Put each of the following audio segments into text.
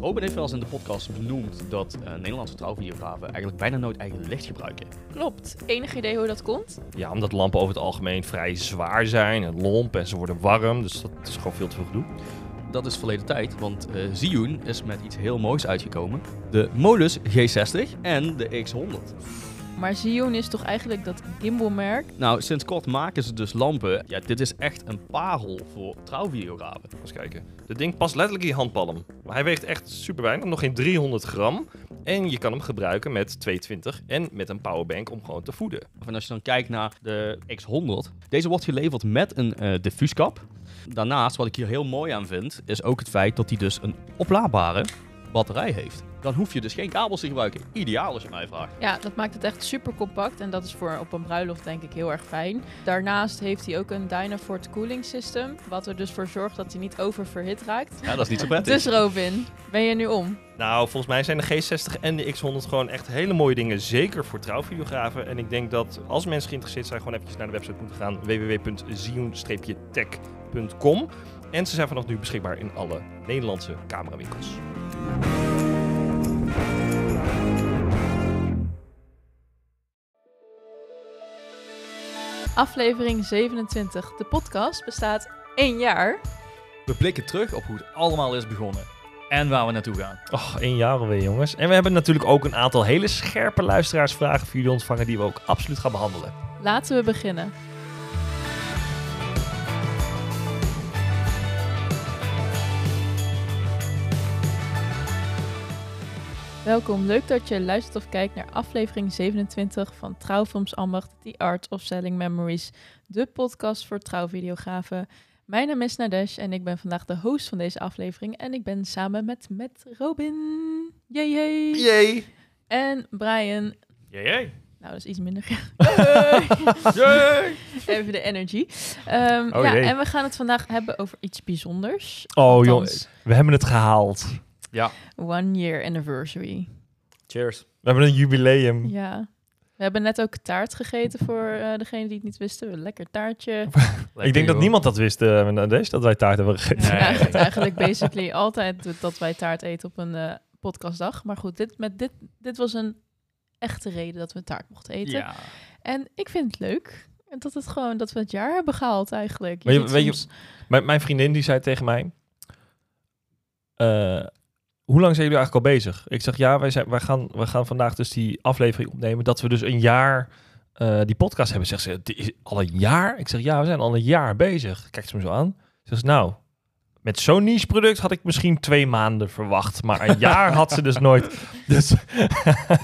Robin heeft wel eens in de podcast benoemd dat eh, Nederlandse trouwvideografen eigenlijk bijna nooit eigen licht gebruiken. Klopt. Enig idee hoe dat komt? Ja, omdat lampen over het algemeen vrij zwaar zijn en lomp en ze worden warm. Dus dat is gewoon veel te veel gedoe. Dat is verleden tijd, want eh Zhiyun is met iets heel moois uitgekomen. De Molus G60 en de X100. Maar Xeon is toch eigenlijk dat gimbalmerk? Nou, sinds kort maken ze dus lampen. Ja, dit is echt een parel voor trouwvideografen. Eens kijken. Dit ding past letterlijk in je handpalm. Maar hij weegt echt super weinig, nog geen 300 gram. En je kan hem gebruiken met 220 en met een powerbank om gewoon te voeden. En als je dan kijkt naar de X100, deze wordt geleverd met een eh diffuuskap. Daarnaast, wat ik hier heel mooi aan vind, is ook het feit dat hij dus een oplaadbare batterij heeft. Dan hoef je dus geen kabels te gebruiken. Ideaal als je mij vraagt. Ja, dat maakt het echt super compact en dat is voor op een bruiloft denk ik heel erg fijn. Daarnaast heeft hij ook een Dynafort cooling system, wat er dus voor zorgt dat hij niet oververhit raakt. Ja, dat is niet zo prettig. Dus Robin, ben je nu om? Nou, volgens mij zijn de G60 en de X100 gewoon echt hele mooie dingen. Zeker voor trouwvideografen. En ik denk dat als mensen geïnteresseerd zijn, gewoon eventjes naar de website moeten gaan. www.zion-tech.com. En ze zijn vanaf nu beschikbaar in alle Nederlandse camerawinkels. Aflevering 27. De podcast bestaat één jaar. We blikken terug op hoe het allemaal is begonnen. En waar we naartoe gaan. Oh, één jaar alweer, jongens. En we hebben natuurlijk ook een aantal hele scherpe luisteraarsvragen voor jullie ontvangen die we ook absoluut gaan behandelen. Laten we beginnen. Welkom, leuk dat je luistert of kijkt naar aflevering 27 van Trouwfilms Ambacht, The Art of Selling Memories, de podcast voor trouwvideografen. Mijn naam is Nadesh en ik ben vandaag de host van deze aflevering en ik ben samen met, met Robin, yay, yay, Yay! en Brian. Jee, Nou, dat is iets minder. jee. Even de energy. Ehm, Oh ja, jee. en we gaan het vandaag hebben over iets bijzonders. Oh, jongens. We hebben het gehaald. Ja, One year anniversary. cheers. We hebben een jubileum. Ja. We hebben net ook taart gegeten voor eh degene die het niet wisten. Een lekker taartje. ik denk dat niemand dat wist, uh, Nadesh, dat wij taart hebben gegeten. Ja, Nee. het eigenlijk basically altijd dat wij taart eten op een eh, podcastdag. Maar goed, dit, met dit, dit was een echte reden dat we taart mochten eten. Ja. En ik vind het leuk. En dat het gewoon dat we het jaar hebben gehaald eigenlijk. Maar je- weet je- soms- Mijn, mijn vriendin die zei tegen mij... eh, hoe lang zijn jullie eigenlijk al bezig? Ik zeg, ja, wij, zijn, wij, gaan, wij gaan vandaag dus die aflevering opnemen... dat we dus een jaar eh, die podcast hebben. Zegt ze, "Dit is al een jaar? Ik zeg, ja, we zijn al een jaar bezig. Kijkt ze me zo aan. Ze zegt, nou... Met zo'n niche product had ik misschien twee maanden verwacht. Maar een jaar had ze dus nooit. Dus Oké,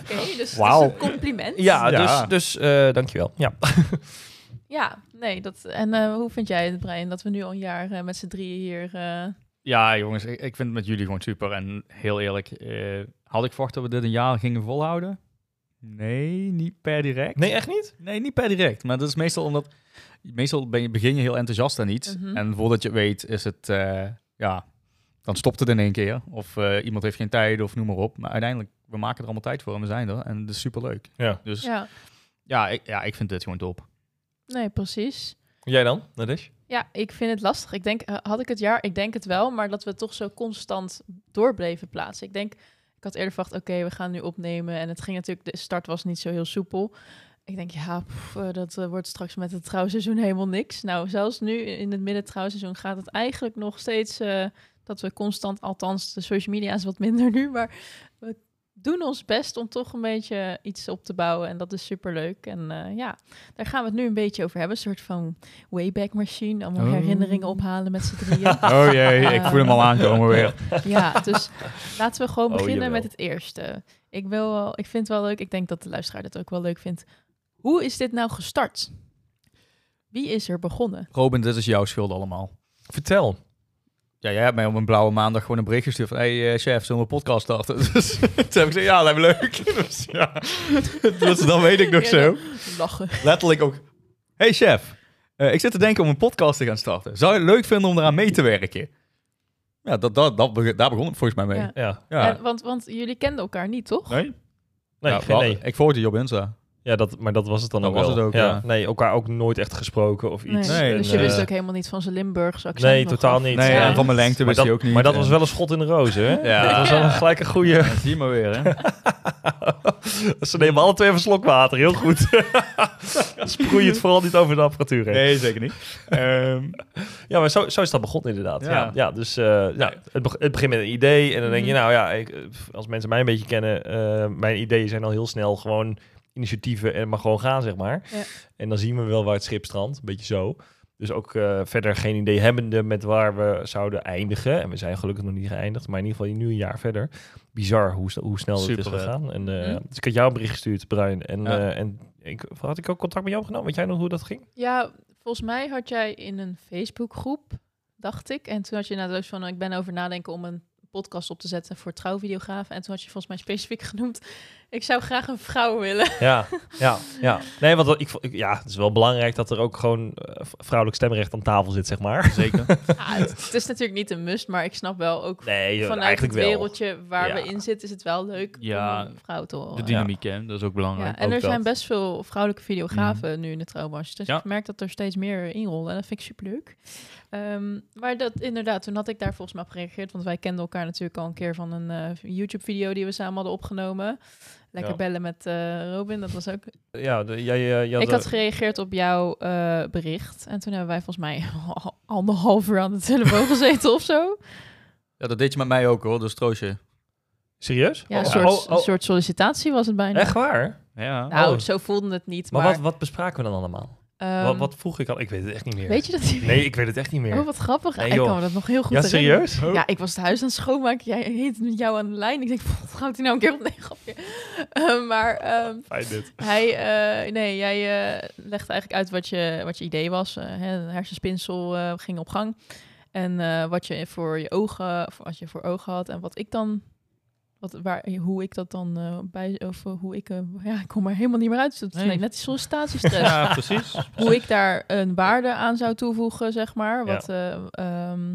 dus is een compliment. ja, Ja. dus, dus eh, dankjewel. Ja. Ja, nee. Dat, en eh, hoe vind jij het, Brian, dat we nu al een jaar eh, met z'n drieën hier... Ja, jongens, ik, ik vind het met jullie gewoon super. En heel eerlijk, eh, had ik verwacht dat we dit een jaar gingen volhouden? Nee, niet per direct. Nee, echt niet? Nee, niet per direct. Maar dat is meestal omdat... Meestal ben je, begin je heel enthousiast aan iets. Mhm. En voordat je het weet is het... eh, ja, dan stopt het in één keer. Of eh, iemand heeft geen tijd of noem maar op. Maar uiteindelijk, we maken er allemaal tijd voor en we zijn er. En het is super leuk. Ja. Dus ja, ja, ik, ja, ik vind dit gewoon top. nee, precies. Jij dan, Nadesh? Ja, ik vind het lastig. Ik denk, eh, had ik het jaar, ik denk het wel, maar dat we toch zo constant door bleven plaatsen. Ik denk, ik had eerder verwacht, oké, we gaan nu opnemen. En het ging natuurlijk, de start was niet zo heel soepel. Ik denk, ja, eh, dat eh, wordt straks met het trouwseizoen helemaal niks. Nou, zelfs nu in het midden trouwseizoen gaat het eigenlijk nog steeds dat we constant, althans de social media is wat minder nu, maar we doen ons best om toch een beetje iets op te bouwen. En dat is superleuk. En eh, ja, daar gaan we het nu een beetje over hebben. Een soort van Wayback Machine. Allemaal Oh. herinneringen ophalen met z'n drieën. Oh jee, ik voel hem al aankomen weer. ja, dus laten we gewoon Oh, beginnen jawel. met het eerste. Ik, wil wel, ik vind het wel leuk. Ik denk dat de luisteraar dat ook wel leuk vindt. Hoe is dit nou gestart? Wie is er begonnen? Robin, dit is jouw schuld allemaal. Vertel. Ja, jij hebt mij op een blauwe maandag gewoon een bericht gestuurd van... Hey eh, chef, zullen we een podcast starten? Dus toen heb ik gezegd, ja, dat lijkt me leuk. Dus ja, dus dan weet ik nog Ja, zo. Lachen. Letterlijk ook... Hey chef, eh, ik zit te denken om een podcast te gaan starten. Zou je het leuk vinden om eraan mee te werken? Ja, dat, dat, dat, daar begon het volgens mij mee. Ja. Ja. Ja. En, want, want jullie kenden elkaar niet, toch? Nee? Nee, Ja, geen wel, nee. Ik volgde je op Insta. Ja, dat, maar dat was het dan Dat ook was wel. het ook, ja. Nee, elkaar ook nooit echt gesproken of iets. Nee. Nee, dus je wist eh, ook helemaal niet van zijn Limburgse accent. Nee, nog totaal niet. Nee, Ja. en van mijn lengte Maar wist dat, hij ook niet. maar dat was wel een schot in de rozen, hè? Ja. Dat was wel een gelijk een goede... Ja, zie je maar weer, hè? Ze nemen alle twee even een slok water, heel goed. Sproei het vooral niet over de apparatuur heen. Nee, zeker niet. Ehm, Ja, maar zo, zo is dat begonnen inderdaad. Ja, Ja. ja, dus eh, ja, het, beg- het begint met een idee en dan denk je, Mhm. nou ja, ik, eh, als mensen mij een beetje kennen, eh, mijn ideeën zijn al heel snel gewoon initiatieven en maar gewoon gaan, zeg maar. Ja. En dan zien we wel waar het schip strandt, een beetje zo. Dus ook eh, verder geen idee hebbende met waar we zouden eindigen. En we zijn gelukkig nog niet geëindigd, maar in ieder geval nu een jaar verder. Bizar hoe, hoe snel het is Super gegaan. En, eh, Mhm. Dus ik had jou een bericht gestuurd, Bruin. En, Ja. eh, en ik, had ik ook contact met jou opgenomen? Weet jij nog hoe dat ging? Ja, volgens mij had jij in een Facebookgroep, dacht ik. En toen had je inderdaad van, ik ben over nadenken om een podcast op te zetten voor trouwvideografen. En toen had je volgens mij specifiek genoemd, ik zou graag een vrouw willen. Ja, ja, ja. Nee, want ik, ja, het is wel belangrijk dat er ook gewoon eh, vrouwelijk stemrecht aan tafel zit, zeg maar. zeker. Ja, het, het is natuurlijk niet een must, maar ik snap wel ook Nee, eh, vanuit het wel. wereldje waar Ja. we in zitten, is het wel leuk Ja, om een vrouw te horen. De dynamiek, hè? Dat is ook belangrijk. Ja, en Ook er zijn best veel vrouwelijke videografen nu in de trouwbranche. Dus Ja. ik merk dat er steeds meer inrollen. En dat vind ik superleuk. Ehm maar dat inderdaad, toen had ik daar volgens mij op gereageerd. Want wij kenden elkaar natuurlijk al een keer van een eh, YouTube-video die we samen hadden opgenomen. Lekker Ja. bellen met eh, Robin, dat was ook... Ja, de, jij, eh, je had, ik had gereageerd op jouw eh, bericht. En toen hebben wij volgens mij al- anderhalf uur aan de telefoon gezeten of zo. Ja, dat deed je met mij ook, hoor. Dus troostje. Serieus? Ja, een Oh, soort, oh, oh, een soort sollicitatie was het bijna. Echt waar? Ja. Nou, Oh. zo voelde het niet. Maar, Maar, wat, wat bespraken we dan allemaal? Ehm, wat, wat vroeg ik al? Ik weet het echt niet meer. Weet je dat? Nee, ik weet het echt niet meer. Oh, wat grappig. Nee, ik kan me dat nog heel goed ja, herinneren. serieus? Ja, ik was het huis aan het schoonmaken. Jij heet met jou aan de lijn. Ik denk, wat gaat hij nou een keer op? Nee, grapje. Eh, maar ehm, hij, eh, nee, jij eh, legde eigenlijk uit wat je, wat je idee was. Hè, hersenspinsel ging op gang. En wat je voor je ogen, wat je voor ogen had. En wat ik dan, wat, waar, hoe ik dat dan eh, bij, of eh, hoe ik, eh, ja, ik kom er helemaal niet meer uit. Dat is Nee. net die sollicitatiestress Ja, precies. hoe ik daar een waarde aan zou toevoegen, zeg maar. Wat, eh, ehm,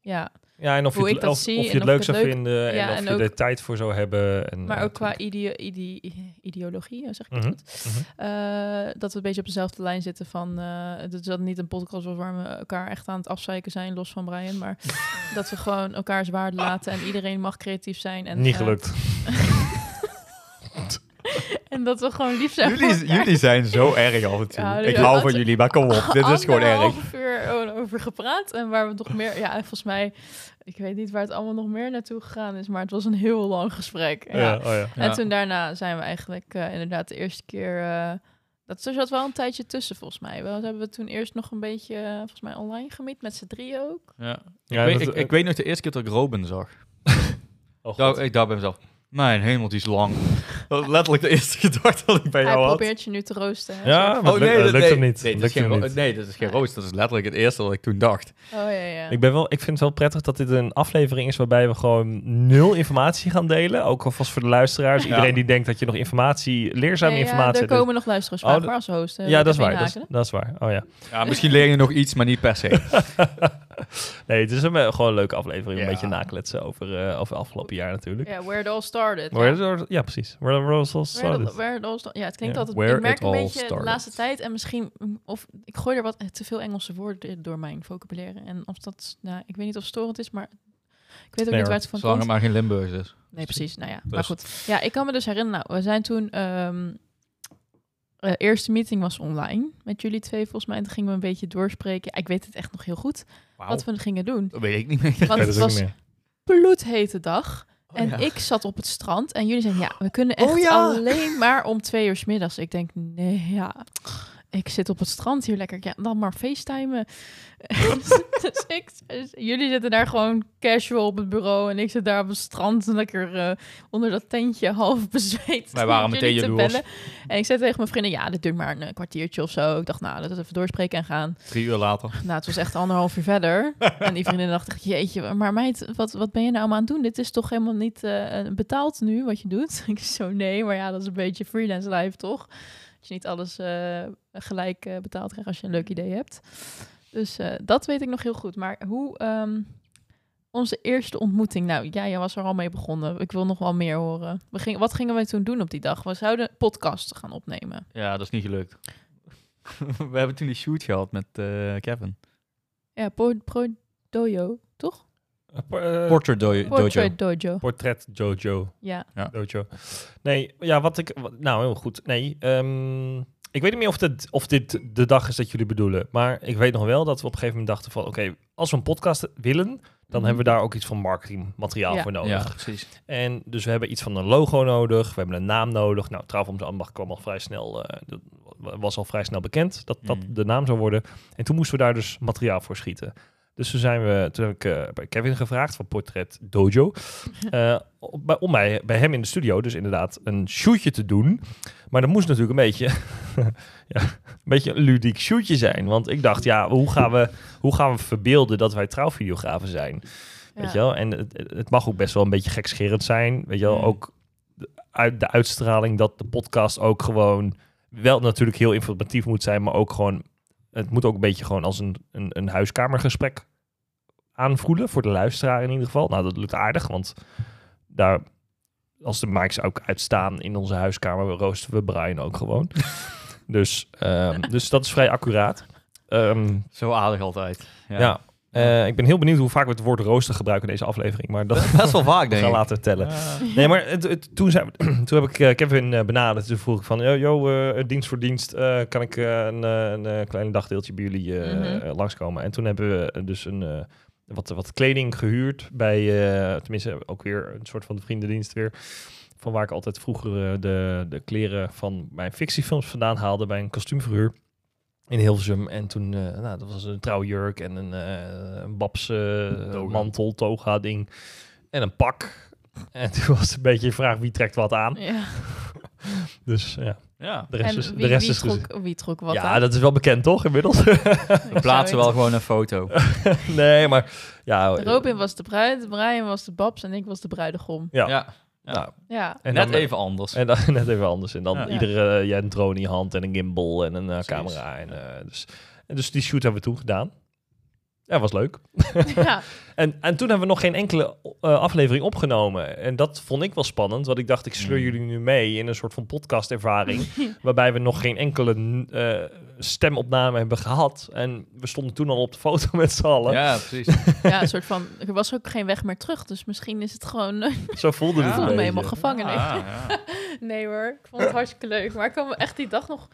ja. Ja, en of je het, dat of, zie of je het leuk zou leuk- vinden Ja, en of en je ook- er tijd voor zou hebben. En, Maar ook qua ideo ide- ideologie, zeg ik dat Mhm, goed? mhm. Eh, dat we een beetje op dezelfde lijn zitten van... eh dat dat niet een podcast was waar we elkaar echt aan het afzeiken zijn, los van Brian. Maar dat we gewoon elkaars waarde laten en iedereen mag creatief zijn. En, Niet eh, gelukt. en dat we gewoon lief zijn Jullie, jullie zijn zo erg af en toe. Ja, ik hou van jullie, maar kom op. Dit is gewoon erg. uur o- over gepraat. En waar we nog meer... Ja, volgens mij... Ik weet niet waar het allemaal nog meer naartoe gegaan is. Maar het was een heel lang gesprek. Ja. Ja, oh ja. En Ja. toen daarna zijn we eigenlijk eh, inderdaad de eerste keer... eh, dat er zat wel een tijdje tussen, volgens mij. We hebben we toen eerst nog een beetje, eh, volgens mij, online gemiet. Met z'n drieën ook. Ja. Ja, ik, weet, dat- ik, ik weet nog de eerste keer dat ik Robin zag. Oh, God. Ik dacht bij mezelf, mijn hemel, die is lang. Dat was letterlijk de eerste gedachte dat ik bij Hij jou had. probeert je nu te roosten. hè, Ja, maar van. het lukt- lukt hem niet. Nee, dat Lukt is hem geen, niet. nee, dat is geen roost. Dat is letterlijk het eerste wat ik toen dacht. Oh ja, ja. Ik, ben wel, ik vind het wel prettig dat dit een aflevering is waarbij we gewoon nul informatie gaan delen. Ook alvast voor de luisteraars. Ja. Iedereen die denkt dat je nog informatie, leerzame Nee, ja, informatie er komen nog luisteraarsvragen Oh, maar als host. eh, ja, dat is waar. Dat is, dat is waar. Oh ja. Ja, misschien leer je nog iets, maar niet per se. Nee, het is een, eh, gewoon een leuke aflevering. Een beetje nakletsen over, eh over het afgelopen jaar natuurlijk. Ja, where it all started. Where ja. it all- ja, precies. Where, where it all Where started. it- where it all sta- ja, het klinkt altijd... Where ik merk it een beetje de laatste tijd en misschien... mm, Of ik gooi er wat eh, te veel Engelse woorden door mijn vocabulaire. En of dat... Nou, ik weet niet of het storend is, maar... Ik weet ook Nee, niet waar het van Zolang komt. het maar geen Limburgs is. Nee, precies. Nou ja, Dus- maar goed. Ja, ik kan me dus herinneren. Nou, we zijn toen... ehm eh, eerste meeting was online met jullie twee volgens mij. En toen gingen we een beetje doorspreken. Ik weet het echt nog heel goed. Wat we gingen doen. Dat weet ik niet meer. Want het was meer. bloedhete dag. Oh, en ja. ik zat op het strand en jullie zeiden, ja, we kunnen echt Oh, ja. alleen maar om twee uur 's middags. Ik denk, nee, ja, ik zit op het strand hier lekker. Ja, dan maar facetimen. dus ik, dus jullie zitten daar gewoon casual op het bureau en ik zit daar op het strand lekker eh, onder dat tentje half bezweet. Wij waren met meteen jullie te jaloers. bellen. En ik zei tegen mijn vrienden, ja, dit duurt maar een eh, kwartiertje of zo. Ik dacht, nou, dat we even doorspreken en gaan. Drie uur later. Nou, het was echt anderhalf uur verder. en die vriendin dacht jeetje, maar meid, wat, wat ben je nou aan het doen? Dit is toch helemaal niet eh, betaald nu, wat je doet? ik zo, nee, maar ja, dat is een beetje freelance life, toch? Je niet alles eh, gelijk eh, betaald krijgt als je een leuk idee hebt. Dus eh, dat weet ik nog heel goed. Maar hoe... ehm, onze eerste ontmoeting. Nou, ja, jij was er al mee begonnen. Ik wil nog wel meer horen. We gingen, wat gingen we toen doen op die dag? We zouden podcasts gaan opnemen. Ja, dat is niet gelukt. We hebben toen die shoot gehad met eh, Kevin. Ja, Pro, Pro Dojo, toch? Eh, eh, Portrait Dojo. Portrait Dojo. portret Jojo. Ja. Dojo. Nee, ja, wat ik... wat- nou, heel goed. Nee, ehm, ik weet niet meer of dit, of dit de dag is dat jullie bedoelen. Maar ik weet nog wel dat we op een gegeven moment dachten van... Oké, als we een podcast willen, dan hebben we daar ook iets van marketingmateriaal Ja. voor nodig. Ja, precies. En dus we hebben iets van een logo nodig, we hebben een naam nodig. Nou, Trouwens Ambacht kwam al vrij snel, eh, dat was al vrij snel bekend dat dat Mm. de naam zou worden. En toen moesten we daar dus materiaal voor schieten. Dus toen, zijn we, toen heb ik eh, bij Kevin gevraagd van Portret Dojo. eh, op- bij, om bij, bij hem in de studio dus inderdaad een shootje te doen. Maar dat moest natuurlijk een beetje, ja, een beetje een ludiek shootje zijn. Want ik dacht, ja, hoe gaan we, hoe gaan we verbeelden dat wij trouwvideografen zijn? Weet je wel? En het, het mag ook best wel een beetje gekscherend zijn. Weet je wel? Ook uit, de uitstraling dat de podcast ook gewoon wel natuurlijk heel informatief moet zijn, maar ook gewoon, het moet ook een beetje gewoon als een, een, een huiskamergesprek aanvoelen voor de luisteraar in ieder geval. Nou, dat lukt aardig, want daar, als de mics ook uitstaan in onze huiskamer, roosten we Brian ook gewoon. dus, ehm, dus dat is vrij accuraat. Ehm, Zo aardig altijd. ja. Eh, ik ben heel benieuwd hoe vaak we het woord rooster gebruiken in deze aflevering, maar dat Best wel vaak, denk ik. later tellen. Ja. Nee, maar het, het- toen, zijn we- toen heb ik eh, Kevin eh, benaderd. Toen vroeg ik van, yo, yo eh, dienst voor dienst, eh, kan ik eh, een, eh, een eh, klein dagdeeltje bij jullie eh, Mhm. eh, langskomen? En toen hebben we dus een, eh, wat, wat kleding gehuurd bij, eh, tenminste ook weer een soort van de vriendendienst weer. Van waar ik altijd vroeger de, de kleren van mijn fictiefilms vandaan haalde bij een kostuumverhuur in Hilversum. En toen, eh, nou, dat was een trouwjurk en een, eh een babs eh, mantel, toga ding en een pak. En toen was het een beetje de vraag wie trekt wat aan. Ja. Dus ja, Ja. de rest En is, wie, de rest wie, is dus- trok, wie trok wat Ja, aan? dat is wel bekend toch inmiddels? Ik We plaatsen wel gewoon een foto. nee, maar ja. Robin was de bruid, Brian was de babs en ik was de bruidegom. Ja. Ja. Nou, Ja. en Net dan, even anders. En dan net even anders. En dan Ja. iedere, ja, een drone in je hand en een gimbal en een eh, camera. En, eh, dus, en dus die shoot hebben we toen gedaan. Ja, was leuk. ja. En, en toen hebben we nog geen enkele eh, aflevering opgenomen. En dat vond ik wel spannend, want ik dacht, ik sleur Mm. jullie nu mee in een soort van podcastervaring. waarbij we nog geen enkele eh, stemopname hebben gehad. En we stonden toen al op de foto met z'n allen. Ja, precies. ja, een soort van... Er was ook geen weg meer terug, dus misschien is het gewoon... Ik Zo voelde Ja. het voelde me helemaal gevangen. Ah, ja. Nee hoor, ik vond het hartstikke leuk. Maar ik kan me echt die dag nog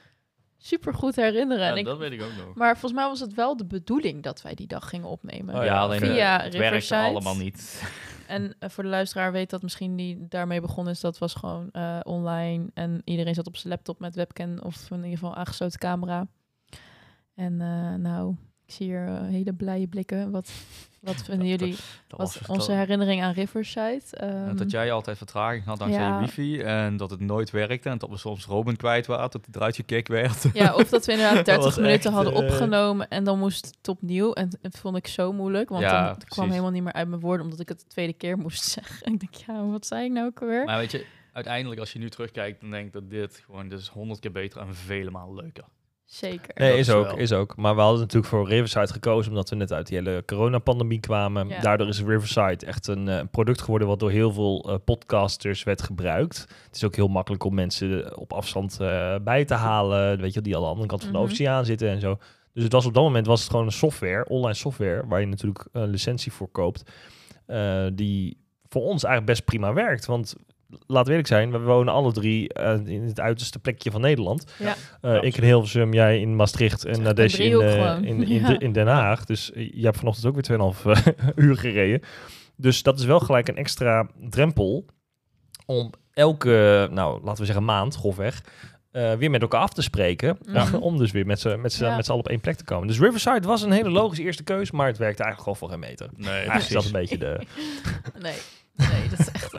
super goed herinneren. en ik, dat weet ik ook nog. Maar volgens mij was het wel de bedoeling dat wij die dag gingen opnemen. Oh ja, alleen oké. eh, Via het werkte allemaal niet. En eh, voor de luisteraar weet dat misschien die daarmee begonnen is. Dat was gewoon eh, online. En iedereen zat op zijn laptop met webcam of in ieder geval aangesloten camera. En eh, nou, ik zie hier hele blije blikken. Wat, wat vinden jullie? Dat was onze herinnering aan Riverside? Ehm, dat jij altijd vertraging had dankzij ja. je wifi en dat het nooit werkte en dat we soms Robin kwijt waren, dat hij eruit gekikt werd. Ja, of dat we inderdaad 30 was minuten echt, hadden eh, opgenomen en dan moest het opnieuw. En het vond ik zo moeilijk, want Ja, dan het kwam helemaal niet meer uit mijn woorden, omdat ik het de tweede keer moest zeggen. Ik denk, ja, wat zei ik nou ook alweer? Maar weet je, uiteindelijk als je nu terugkijkt, dan denk ik dat dit gewoon dus honderd keer beter en vele malen leuker. Zeker. Nee, is is ook, is ook. Maar we hadden natuurlijk voor Riverside gekozen omdat we net uit die hele coronapandemie kwamen. Ja. Daardoor is Riverside echt een eh, product geworden wat door heel veel eh, podcasters werd gebruikt. Het is ook heel makkelijk om mensen op afstand eh, bij te halen, weet je, die aan de andere kant van de Mhm. oceaan zitten en zo. Dus het was op dat moment was het gewoon een software, online software, waar je natuurlijk een licentie voor koopt, eh, die voor ons eigenlijk best prima werkt. Want laten we eerlijk zijn, we wonen alle drie eh, in het uiterste plekje van Nederland. Ja. Eh, ik in Hilversum, jij in Maastricht en echt Nadesh in, eh, in, in, Ja. de- in Den Haag. Dus eh, je hebt vanochtend ook weer 2,5 eh, uur gereden. Dus dat is wel gelijk een extra drempel om elke, nou laten we zeggen maand, grofweg, eh, weer met elkaar af te spreken. Om dus weer met z'n met z'n- Ja. met z'n allen op één plek te komen. Dus Riverside was een hele logische eerste keus, maar het werkte eigenlijk gewoon voor geen meter. Nee, Eigenlijk is dat een beetje de... Nee, nee, dat is echt...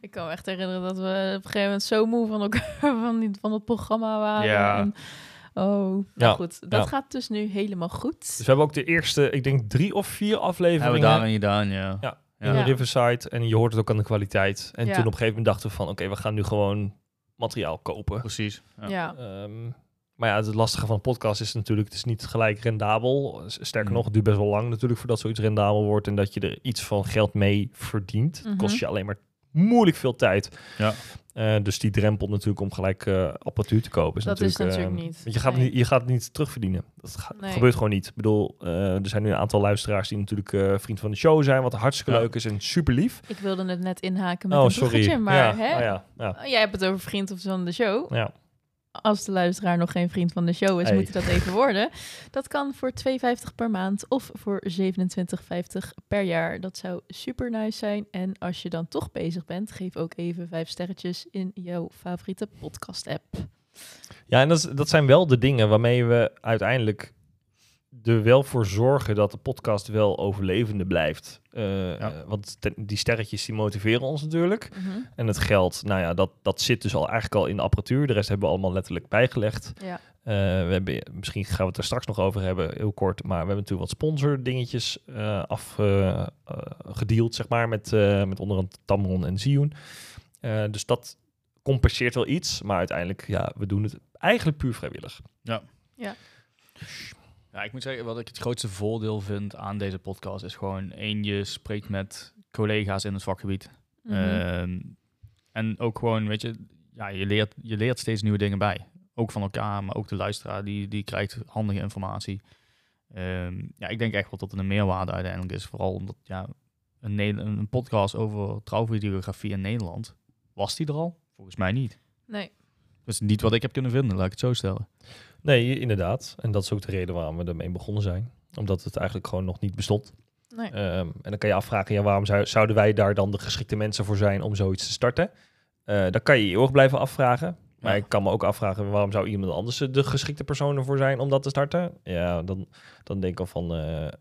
ik kan me echt herinneren dat we op een gegeven moment zo moe van elkaar, van, die, van het programma waren. Ja. En, oh, nou Ja, goed. Dat ja. gaat dus nu helemaal goed. Dus we hebben ook de eerste, ik denk drie of vier hebben we afleveringen gedaan, ja. Ja. In Ja. Riverside. En je hoort het ook aan de kwaliteit. En Ja. toen op een gegeven moment dachten we van, oké, we gaan nu gewoon materiaal kopen. Precies. Ja. ja. Ehm, Maar ja, het lastige van een podcast is natuurlijk, het is niet gelijk rendabel. Sterker Mm. nog, het duurt best wel lang natuurlijk voordat zoiets rendabel wordt en dat je er iets van geld mee verdient. Het kost Mhm. je alleen maar moeilijk veel tijd. Ja. Eh, dus die drempel natuurlijk om gelijk eh, apparatuur te kopen is Dat is natuurlijk... natuurlijk eh, niet. Want je gaat, Nee. niet, je gaat het niet terugverdienen. Dat ga- Nee. gebeurt gewoon niet. Ik bedoel, eh, er zijn nu een aantal luisteraars die natuurlijk eh, vriend van de show zijn, wat hartstikke Ja. leuk is en super lief. Ik wilde het net inhaken met Oh, een sorry. bruggetje, maar ja, hè? oh ja, ja, Oh, Jij hebt het over vriend of van de show. ja. Als de luisteraar nog geen vriend van de show is, Hey. moet hij dat even worden. Dat kan voor 2,50 per maand of voor 27,50 per jaar. Dat zou super nice zijn. En als je dan toch bezig bent, geef ook even vijf sterretjes in jouw favoriete podcast-app. Ja, en dat zijn wel de dingen waarmee we uiteindelijk er wel voor zorgen dat de podcast wel overlevende blijft. Eh, eh, want te- die sterretjes die motiveren ons natuurlijk. En het geld, nou ja, dat, dat zit dus al eigenlijk al in de apparatuur. De rest hebben we allemaal letterlijk bijgelegd. Ja. Eh, we hebben, misschien gaan we het er straks nog over hebben, heel kort. Maar we hebben natuurlijk wat sponsor dingetjes eh afgedeeld, zeg maar, met, eh, met onder andere Tamron en Zioen. Eh, dus dat compenseert wel iets. Maar uiteindelijk, ja, we doen het eigenlijk puur vrijwillig. Ja, ik moet zeggen, wat ik het grootste voordeel vind aan deze podcast is gewoon één, je spreekt met collega's in het vakgebied. Mhm. Ehm, en ook gewoon, weet je, ja, je, leert, je leert steeds nieuwe dingen bij. Ook van elkaar, maar ook de luisteraar, die, die krijgt handige informatie. Ehm, ja, ik denk echt wel dat het een meerwaarde uiteindelijk is. Vooral omdat, ja, een, een podcast over trouwvideografie in Nederland, was die er al? Volgens mij niet. nee. Dat is niet wat ik heb kunnen vinden, laat ik het zo stellen. Nee, inderdaad. En dat is ook de reden waarom we ermee begonnen zijn. Omdat het eigenlijk gewoon nog niet bestond. nee. Ehm, en dan kan je afvragen, ja, waarom zou, zouden wij daar dan de geschikte mensen voor zijn om zoiets te starten? Eh dan kan je je eeuwig blijven afvragen. Maar ik kan me ook afvragen, waarom zou iemand anders de geschikte persoon ervoor zijn om dat te starten? Ja, dan, dan denk ik al van, eh, eh,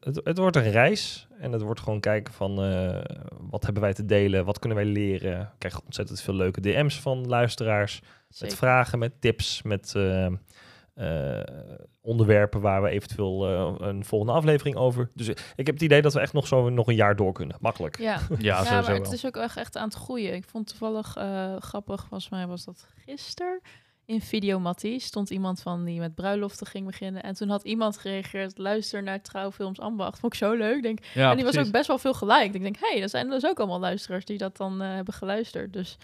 het, het wordt een reis. En het wordt gewoon kijken van, eh, wat hebben wij te delen? Wat kunnen wij leren? Ik krijg ontzettend veel leuke DM's van luisteraars. Met vragen, met tips, met eh, onderwerpen waar we eventueel eh, een volgende aflevering over. Dus ik heb het idee dat we echt nog zo nog een jaar door kunnen. Makkelijk. Ja. Ja, Ja, maar wel. het is ook echt, echt aan het groeien. Ik vond toevallig eh, grappig, volgens mij was dat gisteren. In Videomattie stond iemand van die met bruiloften ging beginnen. En toen had iemand gereageerd, luister naar Trouwfilms Ambacht. Vond ik zo leuk. Denk, Ja, en die was ook best wel veel geliked. Ik denk, hé, hey, er zijn dus ook allemaal luisteraars die dat dan eh, hebben geluisterd. Dus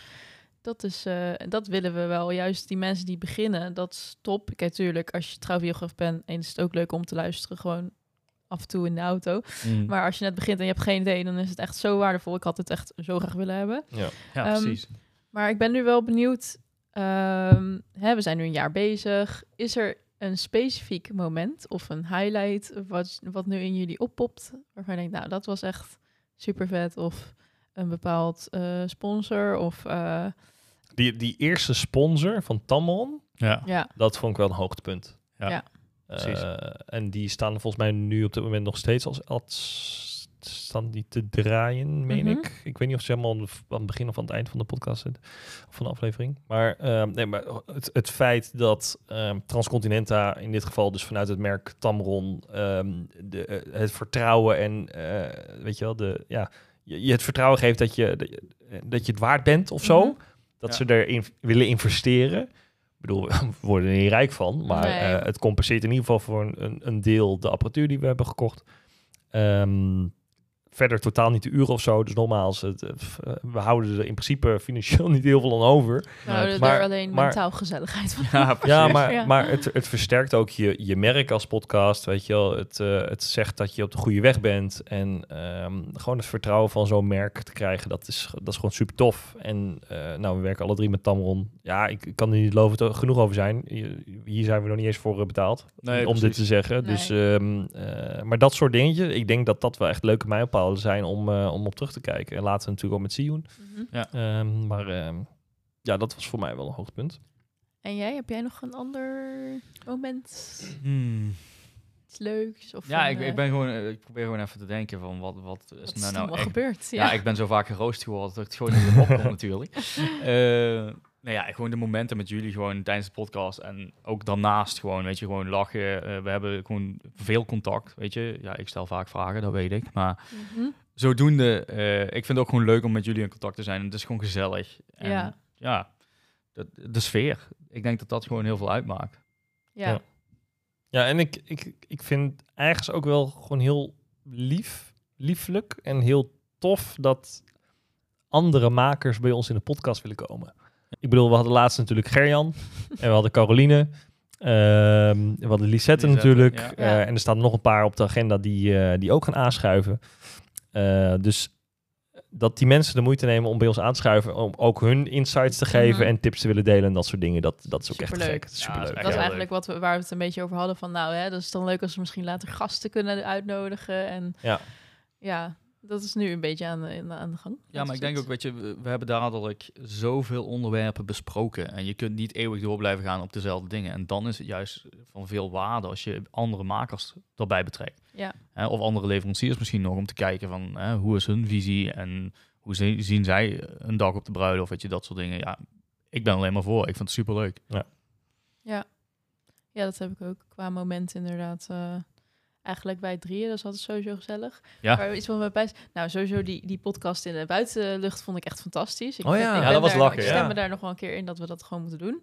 dat, is, eh, dat willen we wel. Juist die mensen die beginnen, dat is top. Kijk, natuurlijk, als je trouwbiograaf bent, en is het ook leuk om te luisteren. Gewoon af en toe in de auto. Mm. Maar als je net begint en je hebt geen idee, dan is het echt zo waardevol. Ik had het echt zo graag willen hebben. ja, ehm, precies. Maar ik ben nu wel benieuwd. ehm, hè, we zijn nu een jaar bezig. Is er een specifiek moment of een highlight wat, wat nu in jullie oppopt? Waarvan je denkt, nou, dat was echt super vet. Of een bepaald eh, sponsor. Of eh, Die, die eerste sponsor van Tamron, Ja. ja, dat vond ik wel een hoogtepunt. Ja, Ja. precies. Eh, en die staan volgens mij nu op dit moment nog steeds als, als staan die te draaien, meen Mhm. ik. Ik weet niet of ze helemaal aan het begin of aan het eind van de podcast zitten, of van de aflevering. Maar, ehm, nee, maar het, het feit dat ehm, Transcontinenta, in dit geval dus vanuit het merk Tamron, ehm, de, het vertrouwen en, eh, weet je wel, de, ja, je, je het vertrouwen geeft dat je, dat je, dat je het waard bent of zo. Mhm. Dat Ja. ze erin willen investeren. Ik bedoel, we worden er niet rijk van, maar Nee. eh, het compenseert in ieder geval voor een, een, een deel de apparatuur die we hebben gekocht. Ehm, verder totaal niet de uren of zo. Dus nogmaals, het, eh, eh, we houden er in principe financieel niet heel veel aan over. we houden maar- er alleen maar- mentaal gezelligheid van. Ja, maar, Ja. maar het, het versterkt ook je, je merk als podcast. Weet je wel, het, eh, het zegt dat je op de goede weg bent. En ehm, gewoon het vertrouwen van zo'n merk te krijgen, dat is, dat is gewoon super tof. En eh, nou, we werken alle drie met Tamron. Ja, ik, ik kan er niet lovend genoeg over zijn. Hier, zijn we nog niet eens voor betaald. Nee, om dit te zeggen. Nee. Dus, ehm, eh, maar dat soort dingetjes, ik denk dat dat wel echt leuke zijn om, eh, om op terug te kijken. En later natuurlijk ook met Sion. Mhm. Ehm, maar ehm, ja, dat was voor mij wel een hoogtepunt. En jij, heb jij nog een ander moment? Hmm. Iets leuks? Of Ja, een, ik, eh, ik, ben gewoon, eh, ik probeer gewoon even te denken van wat, wat is wat nou is nou nou echt... gebeurd? Ja. ik ben zo vaak geroost geworden dat het gewoon niet meer opkomt natuurlijk. Eh, nou ja, gewoon de momenten met jullie gewoon tijdens de podcast en ook daarnaast gewoon, weet je, gewoon lachen. Eh, we hebben gewoon veel contact, weet je. Ja, ik stel vaak vragen, dat weet ik. Maar Mhm. zodoende, eh, ik vind het ook gewoon leuk om met jullie in contact te zijn. Het is gewoon gezellig. En Ja. ja, de, de sfeer. Ik denk dat dat gewoon heel veel uitmaakt. Ja. Ja. Ja, en ik, ik, ik vind ergens ook wel gewoon heel lief, lieflijk en heel tof dat andere makers bij ons in de podcast willen komen. Ik bedoel, we hadden laatst natuurlijk Gerjan en we hadden Caroline. ehm, we hadden Lisette, Lisette, natuurlijk. ja. eh, en er staan nog een paar op de agenda die, eh, die ook gaan aanschuiven. Eh, dus dat die mensen de moeite nemen om bij ons aan te schuiven, om ook hun insights te geven Mhm. en tips te willen delen en dat soort dingen, dat, dat is ook echt gek. Dat is Ja, dat Dat is eigenlijk wat we, waar we het een beetje over hadden. Van nou, hè, dat is dan leuk als we misschien later gasten kunnen uitnodigen. En Ja. ja, dat is nu een beetje aan de, in- aan de gang. Ja, maar ik denk ook, weet je, we, we hebben dadelijk zoveel onderwerpen besproken. En je kunt niet eeuwig door blijven gaan op dezelfde dingen. En dan is het juist van veel waarde als je andere makers erbij betrekt. Ja. Hè, of andere leveranciers misschien nog, om te kijken van hè, hoe is hun visie en hoe zi- zien zij een dag op de bruiloft, weet je, dat soort dingen. Ja, ik ben alleen maar voor. Ik vind het superleuk. Ja. ja, dat heb ik ook qua moment inderdaad. eh, eigenlijk wij drieën, dat is altijd sowieso gezellig. Ja. Maar iets wat me bij... Nou, sowieso die, die podcast in de buitenlucht vond ik echt fantastisch. Ik Oh vind- ja. ik Ja, dat was daar- lachen, Ik ja. stem me daar nog wel een keer in dat we dat gewoon moeten doen.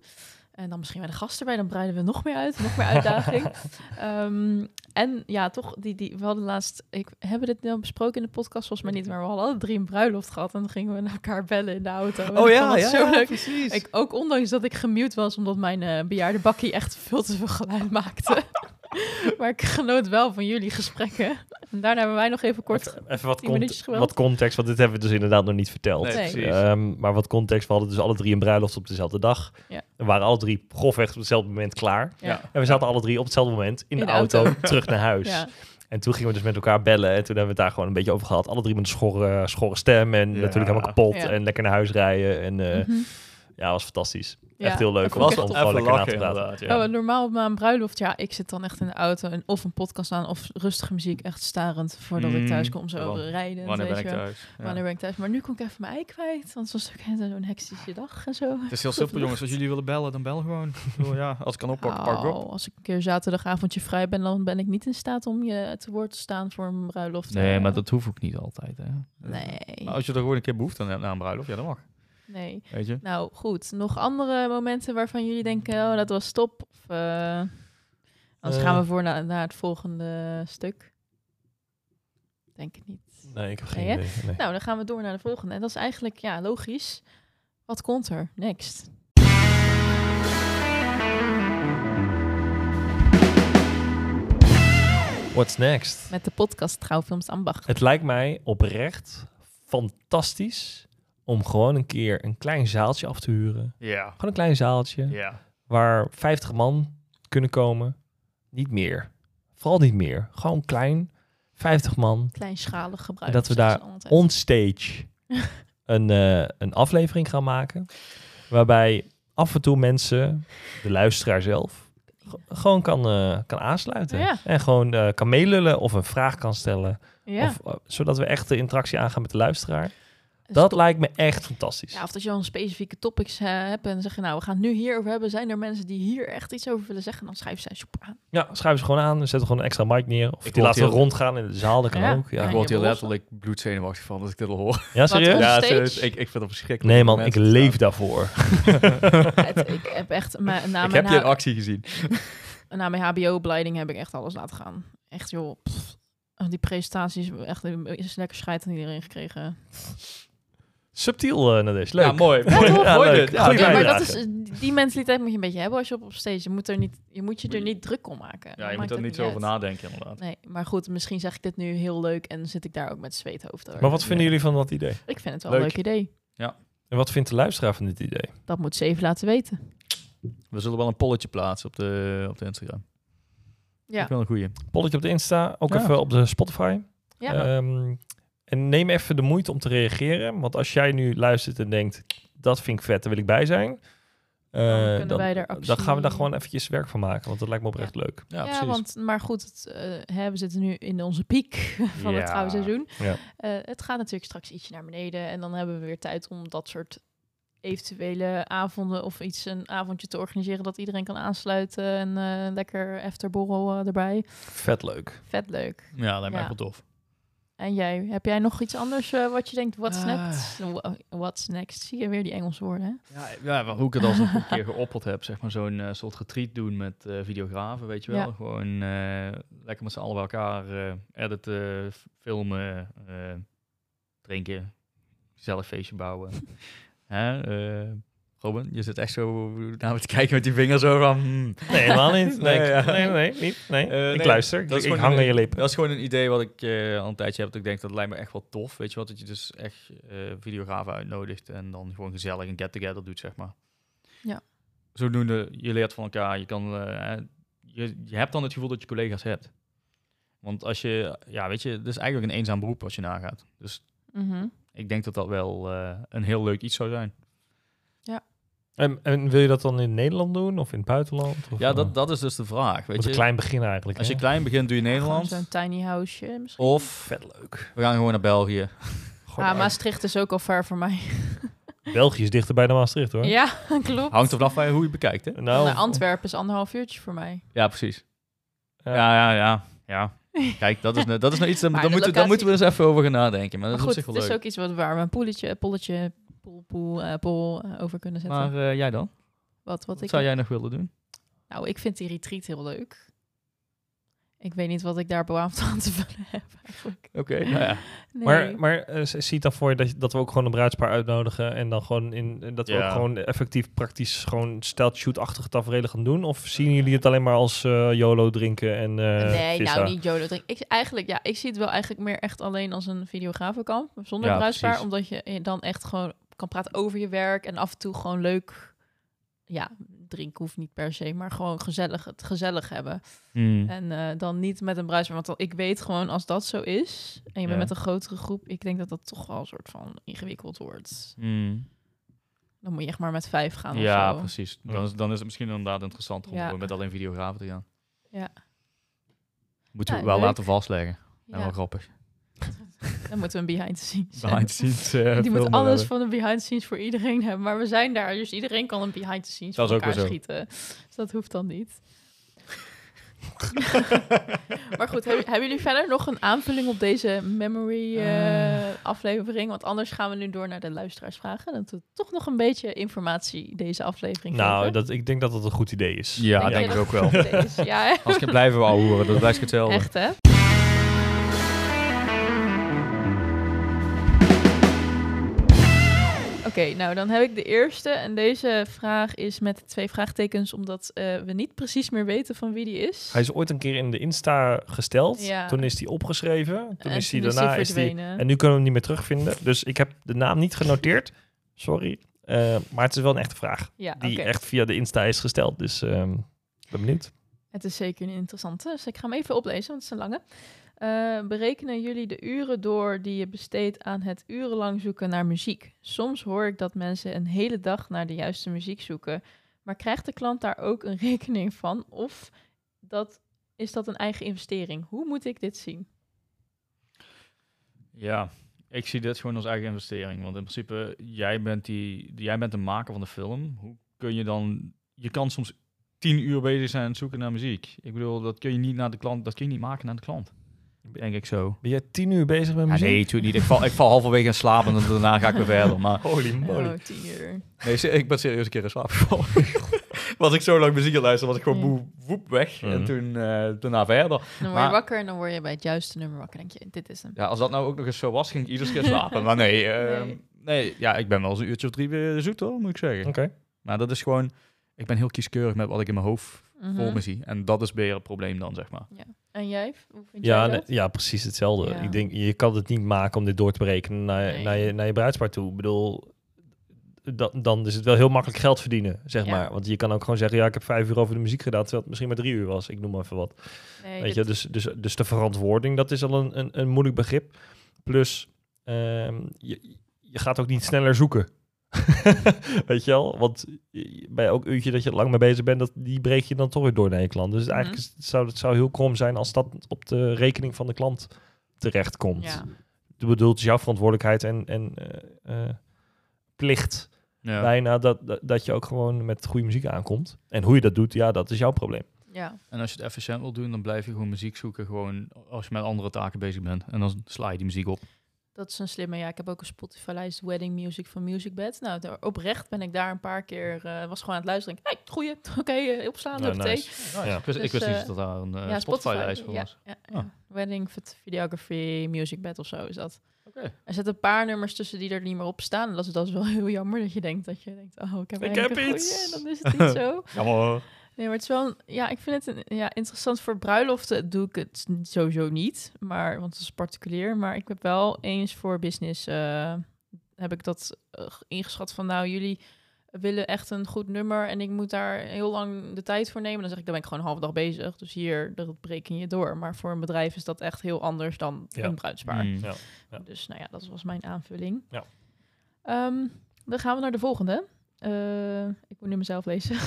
En dan misschien bij de gasten bij, dan breiden we nog meer uit, nog meer uitdaging. Ehm, en ja, toch, die, die, we hadden laatst, ik, hebben dit nou besproken in de podcast? Volgens mij niet, maar we hadden alle drie een bruiloft gehad en dan gingen we naar elkaar bellen in de auto. Oh ja, ja, zo ja, leuk. precies. Ik, ook ondanks dat ik gemute was, omdat mijn eh, bejaarde bakkie echt veel te veel geluid maakte. maar ik genoot wel van jullie gesprekken. En daarna hebben wij nog even kort... Even, even wat, cont geweld. wat context, want dit hebben we dus inderdaad nog niet verteld. Nee. Ehm, maar wat context, we hadden dus alle drie een bruiloft op dezelfde dag. Ja. We waren alle drie grofweg op hetzelfde moment klaar. Ja. En we zaten alle drie op hetzelfde moment in, In de, de auto, auto. terug naar huis. Ja, En toen gingen we dus met elkaar bellen. En toen hebben we het daar gewoon een beetje over gehad. Alle drie met een schorre, schorre stem. En Ja. natuurlijk helemaal kapot. Ja. En lekker naar huis rijden. En eh, Mhm. ja, was fantastisch. Ja, Echt heel leuk ik echt gewoon Even lachen, inderdaad, ja. Oh, normaal op mijn bruiloft, ja, ik zit dan echt in de auto en of een podcast aan of rustige muziek, echt starend voordat ik Mm, thuis kom, zo rijden. en Wanneer ben ik thuis? Ja. Wanneer ben ik thuis? Maar nu kon ik even mijn ei kwijt, want het was ook zo'n hectische dag en zo. Het is heel simpel, jongens. Als jullie willen bellen, dan bel gewoon. Ik ja, als ik kan oppakken, pak ik op. Als ik een keer zaterdagavondje vrij ben, dan ben ik niet in staat om je te woord te staan voor een bruiloft. Nee, eh. maar dat hoeft ook niet altijd. Hè. Nee, Maar als je er gewoon een keer behoefte aan hebt na een bruiloft, ja, dat mag. Nee. Weet je? Nou, goed. Nog andere momenten waarvan jullie denken, oh, dat was top? Of, eh, anders Eh. gaan we voor naar, naar het volgende stuk. Denk het niet. Nee, ik heb geen Nee, idee. Nee. Nou, dan gaan we door naar de volgende. En dat is eigenlijk, ja, logisch. Wat komt er next? What's next? Met de podcast Trouwfilms Ambacht. Het lijkt mij oprecht fantastisch om gewoon een keer een klein zaaltje af te huren. Ja. Gewoon een klein zaaltje Ja. waar 50 man kunnen komen. Niet meer. Vooral niet meer. Gewoon klein. 50 man. Kleinschalig En gebruik. dat we daar onstage een, eh, een aflevering gaan maken. Waarbij af en toe mensen, de luisteraar zelf, g- gewoon kan, eh, kan aansluiten. Ja. En gewoon eh, kan meelullen of een vraag kan stellen. Ja. Of, zodat we echt de interactie aangaan met de luisteraar. Dat top. lijkt me echt fantastisch. Ja, of dat je al een specifieke topics eh, hebt en dan zeg je, nou, we gaan het nu hierover hebben. Zijn er mensen die hier echt iets over willen zeggen? Dan schrijf ze soep aan. Ja, schuiven ze gewoon aan. Zetten gewoon een extra mic neer. Of Ik die laten we rondgaan in de zaal. Dat kan Ja. ook. Ja, Ja, ik word hier letterlijk bloedzenuwachtig van als ik dit al hoor. ja serieus? Ja, serieus. Ik, ik vind het verschrikkelijk. Nee man, ik leef staan. daarvoor. Het- ik heb echt, na Ik mijn, heb je in actie gezien. na mijn HBO-opleiding heb ik echt alles laten gaan. Echt joh, pff. Oh, die presentaties, echt is lekker scheid aan iedereen gekregen. Subtiel, uh, Nadesh. Leuk. Ja, mooi. Ja, mooi. Ja, Ja, maar dat is, die mentaliteit moet je een beetje hebben als je op, op stage. Je moet, er niet, je moet je er niet druk om maken. ja, je moet er niet zo over nadenken inderdaad. Nee, maar goed, misschien zeg ik dit nu heel leuk en zit ik daar ook met zweethoofd over. Maar wat vinden jullie van dat idee? Ik vind het wel Leuk. een leuk idee. En wat vindt de luisteraar van dit idee? Dat moet ze even laten weten. We zullen wel een polletje plaatsen op de, op de Instagram. Ja. Ik wil een goeie. Polletje op de Insta, ook Ja. even op de Spotify. Ja. Ehm, en neem even de moeite om te reageren. Want als jij nu luistert en denkt, dat vind ik vet, daar wil ik bij zijn. eh, dan, wij daar dan gaan we daar gewoon eventjes werk van maken. Want dat lijkt me oprecht leuk. Ja, Ja, precies. want, maar goed, het, eh, hè, we zitten nu in onze piek van Ja. het trouwenseizoen. Ja. Eh, het gaat natuurlijk straks ietsje naar beneden. En dan hebben we weer tijd om dat soort eventuele avonden of iets, een avondje te organiseren dat iedereen kan aansluiten. En eh, lekker afterborrel eh, erbij. Vet leuk. Vet leuk. Ja, lijkt me Ja. echt wel tof. En jij, heb jij nog iets anders eh, wat je denkt, what's Ah. next? Wha- What's next? Zie je weer die Engelse woorden, hè? Ja, ja, hoe ik het al een keer geopperd heb, zeg maar zo'n eh, soort retreat doen met eh, videografen, weet je wel. Ja. Gewoon lekker met z'n allen bij elkaar editen, filmen, drinken, gezellig feestje bouwen. Hè? Robin, je zit echt zo naar me te kijken met die vingers zo van... hmm. Nee, helemaal niet. Nee, Nee, ja. nee, nee, niet. Nee. Eh, ik nee, luister. Ik, dat is ik gewoon hang een- aan je lippen. Dat is gewoon een idee wat ik eh, al een tijdje heb. Dat ik denk dat lijkt me echt wel tof. Weet je wat? Dat je dus echt eh videografen uitnodigt en dan gewoon gezellig een get-together doet, zeg maar. Ja. Zodoende, je leert van elkaar. Je, kan, je, je hebt dan het gevoel dat je collega's hebt. Want als je, ja, weet je, het is eigenlijk een eenzaam beroep als je nagaat. Dus Mhm. ik denk dat dat wel eh, een heel leuk iets zou zijn. En, en wil je dat dan in Nederland doen of in het buitenland? Of, Ja, eh, dat, dat is dus de vraag. Weet moet je, een klein begin eigenlijk. als je hè? klein begint, doe je Nederland. zo'n tiny houseje misschien. Of Vet leuk. we gaan gewoon naar België. Gewoon ah, uit- Maastricht is ook al ver voor mij. België is dichterbij dan Maastricht hoor. Ja, klopt. Hangt er vanaf hoe je het bekijkt, hè? Nou, Naar Antwerpen is anderhalf uurtje voor mij. Ja, precies. Ja. Ja, ja, ja. ja. Kijk, dat is, ne- dat is nou iets, de moeten, locatie- moeten we eens even over gaan nadenken. Maar Maar dat goed, is op het is ook iets wat waar we een poeletje, polletje, eh, pol eh, over kunnen zetten. Maar eh, jij dan? wat, wat Wat ik zou jij nog willen doen? Nou, ik vind die retreat heel leuk. Ik weet niet wat ik daar bewaamd aan te vullen heb eigenlijk. Oké, nou ja. Nee. Maar, maar eh, zie je dan voor je dat, dat we ook gewoon een bruidspaar uitnodigen en dan gewoon in dat we Ja. ook gewoon effectief praktisch gewoon stealth shoot-achtige tafereelen gaan doen? Of zien jullie het alleen maar als eh, YOLO drinken en eh nee, nou niet Jolo drink. Ik, eigenlijk, ja, ik zie het wel eigenlijk meer echt alleen als een videografenkamp. Zonder Ja, bruidspaar. precies. Omdat je dan echt gewoon kan praten over je werk. En af en toe gewoon leuk... Ja, drinken hoeft niet per se. Maar gewoon gezellig, het gezellig hebben. Hmm. En eh, dan niet met een bruidspaar. Want ik weet gewoon als dat zo is... En je Ja. bent met een grotere groep... Ik denk dat dat toch wel een soort van ingewikkeld wordt. Hmm. Dan moet je echt maar met vijf gaan Ja, of zo. precies. Dan is, dan is het misschien inderdaad interessant om Ja. met alleen videografen te gaan. Ja. Moeten we Ja, wel leuk. laten vastleggen. En Ja, wel grappig. Dan moeten we een behind the scenes. Behind the scenes eh, Die moet alles hebben. van een behind the scenes voor iedereen hebben. Maar we zijn daar, dus iedereen kan een behind the scenes Dat ook elkaar schieten. Dus dat hoeft dan niet. maar goed, hebben, hebben jullie verder nog een aanvulling op deze memory eh, aflevering? Want anders gaan we nu door naar de luisteraarsvragen. Dat we toch nog een beetje informatie deze aflevering Nou, geven. dat, ik denk dat dat een goed idee is. Ja, Denk denk ik dat ook wel. het is? Ja? Als ik blijven we horen, dat blijft hetzelfde. echt hè? Oké, nou dan heb ik de eerste. En deze vraag is met twee vraagtekens, omdat eh, we niet precies meer weten van wie die is. Hij is ooit een keer in de Insta gesteld. Ja. Toen is hij opgeschreven. Toen En is hij daarna is en nu kunnen we hem niet meer terugvinden. Dus ik heb de naam niet genoteerd. Sorry. Eh, maar het is wel een echte vraag. ja, Die echt via de Insta is gesteld. Dus ehm ben benieuwd. Het is zeker een interessante, dus ik ga hem even oplezen, want het is een lange. Eh, berekenen jullie de uren door die je besteedt aan het urenlang zoeken naar muziek? Soms hoor ik dat mensen een hele dag naar de juiste muziek zoeken, maar krijgt de klant daar ook een rekening van? Of dat, is dat een eigen investering? Hoe moet ik dit zien? Ja, ik zie dit gewoon als eigen investering. Want in principe, jij bent, die, jij bent de maker van de film. Hoe kun je dan... Je kan soms tien uur bezig zijn zoeken naar muziek. Ik bedoel, dat kun je niet naar de klant... Dat kun je niet maken naar de klant. Denk ik zo. Ben jij tien uur bezig met Ja, muziek? nee, natuurlijk niet. Ik val, ik val halverwege in slaap en dan- daarna ga ik weer verder. Maar Holy moly. Oh, tien uur. nee, ik ben serieus een keer in slaap gevallen. was ik zo lang muziek aan het luisteren, was ik gewoon boe, woep weg. En Mhm. toen eh, daarna verder. Dan word Maar- je wakker en dan word je bij het juiste nummer wakker. denk je, dit is hem. Ja, als dat nou ook nog eens zo was, ging ik iedere keer slapen. maar nee, eh, Nee. nee. ja, ik ben wel eens een uurtje of drie weer zoet hoor, moet ik zeggen. Oké. Maar dat is gewoon, ik ben heel kieskeurig met wat ik in mijn hoofd Mhm. voor me zie. En dat is weer het probleem dan, zeg maar. En jij? Hoe vind Ja, jij dat? ja, precies hetzelfde. Ja. Ik denk, je kan het niet maken om dit door te berekenen naar, Nee. naar, je, naar je bruidspaar toe. Ik bedoel, dan, dan is het wel heel makkelijk geld verdienen, zeg Ja. maar. Want je kan ook gewoon zeggen, ja, ik heb vijf uur over de muziek gedaan, terwijl het misschien maar drie uur was. Ik noem maar even wat. Nee, Weet dit- je, dus, dus, dus de verantwoording, dat is al een, een, een moeilijk begrip. Plus, ehm, je, je gaat ook niet sneller zoeken. Weet je wel? Want bij elk uurtje dat je er lang mee bezig bent, dat, die breek je dan toch weer door naar je klant. Dus Mhm. eigenlijk zou het zou heel krom zijn als dat op de rekening van de klant terechtkomt. ja. Ik bedoel, het is jouw verantwoordelijkheid en, en eh, eh, plicht Ja. bijna dat, dat, dat je ook gewoon met goede muziek aankomt. En hoe je dat doet, ja, dat is jouw probleem. Ja, En als je het efficiënt wil doen, dan blijf je gewoon muziek zoeken. Gewoon als je met andere taken bezig bent. En dan sla je die muziek op. dat is een slimme. Ja, ik heb ook een Spotify-lijst Wedding Music van MusicBed. Nou, daar- oprecht ben ik daar een paar keer, eh, was gewoon aan het luisteren. Hey, goeie, oké, eh, opslaan, Ja, ja, nice. Ja. Ik wist, ik Dus, wist niet eh, dat daar een ja, Spotify-lijst voor was. Ja, Ah. Wedding Videography MusicBed of zo is dat. Oké. Er zitten een paar nummers tussen die er niet meer op staan. Dat is, dat is wel heel jammer dat je denkt dat je denkt, oh, ik heb, Ik heb goeie, iets. En dan is het niet zo. Jammer. Nee, maar het is wel, een- ja, ik vind het een, ja, interessant voor bruiloften. Doe ik het sowieso niet, maar want het is particulier. Maar ik heb wel eens voor business eh, heb ik dat eh, ingeschat van, nou, jullie willen echt een goed nummer en ik moet daar heel lang de tijd voor nemen. Dan zeg ik, dan ben ik gewoon een halve dag bezig. Dus hier, dat breken je door. Maar voor een bedrijf is dat echt heel anders dan Ja. een bruidspaar. Mm. Ja. Ja. Dus nou ja, dat was mijn aanvulling. Ja. Ehm, dan gaan we naar de volgende. Eh, ik moet nu mezelf lezen.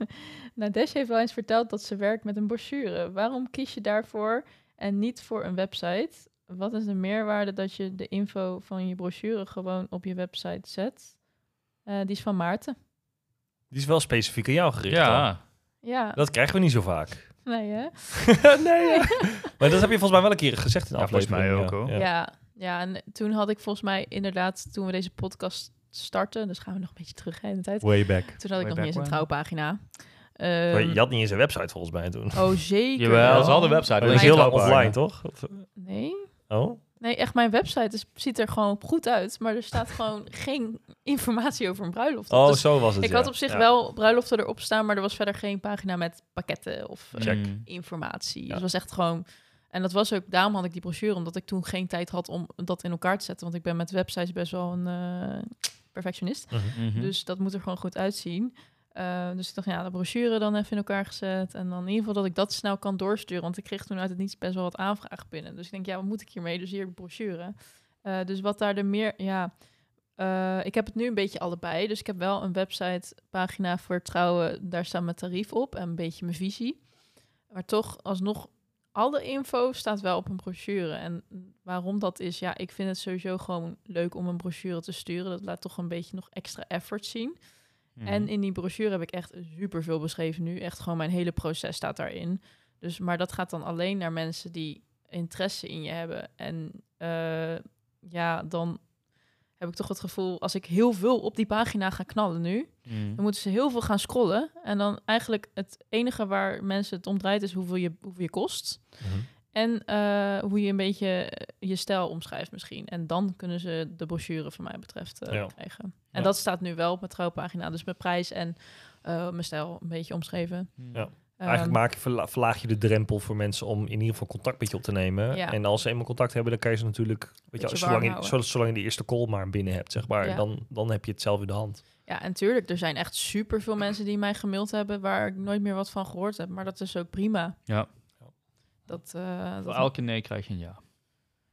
Nadesh heeft wel eens verteld dat ze werkt met een brochure. Waarom kies je daarvoor en niet voor een website? Wat is de meerwaarde dat je de info van je brochure gewoon op je website zet? Eh, die is van Maarten. Die is wel specifiek aan jou gericht. dan. Ja, Ja, Dat krijgen we niet zo vaak. nee hè? nee, ja. Maar dat heb je volgens mij wel een keer gezegd in de Ja, volgens aflevering. mij ook, ja. hoor. Ja. Ja. ja, en toen had ik volgens mij inderdaad, toen we deze podcast starten, dus gaan we nog een beetje terug hè, in de tijd. Way back. Toen had ik Way nog niet eens een trouwpagina. Ehm, je had niet eens een website volgens mij toen. Oh, zeker. Jawel, wel. ze hadden een website. Dat is heel lang offline, toch? Of- Nee. Oh? Nee, echt, mijn website is, ziet er gewoon goed uit, maar er staat gewoon geen informatie over een bruiloft. op. Oh, Dus zo was het. ik ja. had op zich Ja. wel bruiloften erop staan, maar er was verder geen pagina met pakketten of eh. Mm. informatie. Ja. Dus het was echt gewoon... En dat was ook, daarom had ik die brochure, omdat ik toen geen tijd had om dat in elkaar te zetten. Want ik ben met websites best wel een eh, perfectionist. Mhm. Mhm. Dus dat moet er gewoon goed uitzien. Eh, dus ik dacht, ja, de brochure dan even in elkaar gezet. En dan in ieder geval dat ik dat snel kan doorsturen. Want ik kreeg toen uit het niets best wel wat aanvragen binnen. Dus ik denk, ja, wat moet ik hiermee? Dus hier de brochure. Eh, dus wat daar de meer, ja... eh, ik heb het nu een beetje allebei. Dus ik heb wel een website pagina voor trouwen. Daar staat mijn tarief op en een beetje mijn visie. Maar toch, alsnog, alle info staat wel op een brochure. En waarom dat is, ja, ik vind het sowieso gewoon leuk om een brochure te sturen. Dat laat toch een beetje nog extra effort zien. Mhm. En in die brochure heb ik echt super veel beschreven nu. Echt gewoon mijn hele proces staat daarin. Dus, maar dat gaat dan alleen naar mensen die interesse in je hebben. En eh, ja, dan heb ik toch het gevoel, als ik heel veel op die pagina ga knallen nu, Mm. dan moeten ze heel veel gaan scrollen. En dan eigenlijk het enige waar mensen het om draait is hoeveel je, hoeveel je kost. Mhm. En eh, hoe je een beetje eh, je stijl omschrijft misschien. En dan kunnen ze de brochure van mij betreft eh, Ja. krijgen. En Ja. dat staat nu wel op mijn trouwpagina. Dus mijn prijs en eh, mijn stijl een beetje omschreven. Ja. Ehm, Eigenlijk maak je, verla- verlaag je de drempel voor mensen om in ieder geval contact met je op te nemen. Ja. En als ze eenmaal contact hebben, dan kan je ze natuurlijk... Weet je, zolang, je, zolang, zolang je de eerste call maar binnen hebt, zeg maar. Ja. Dan, dan heb je het zelf in de hand. Ja, en tuurlijk, er zijn echt super veel mensen die mij gemaild hebben waar ik nooit meer wat van gehoord heb. Maar dat is ook prima. Ja. Dat, eh, Voor dat elke nee krijg je een ja.